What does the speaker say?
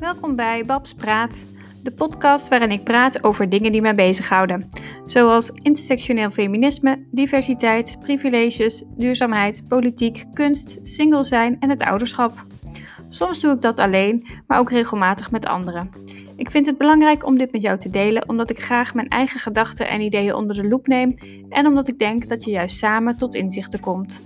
Welkom bij Babs Praat, de podcast waarin ik praat over dingen die mij bezighouden, zoals intersectioneel feminisme, diversiteit, privileges, duurzaamheid, politiek, kunst, single zijn en het ouderschap. Soms doe ik dat alleen, maar ook regelmatig met anderen. Ik vind het belangrijk om dit met jou te delen, omdat ik graag mijn eigen gedachten en ideeën onder de loep neem en omdat ik denk dat je juist samen tot inzichten komt.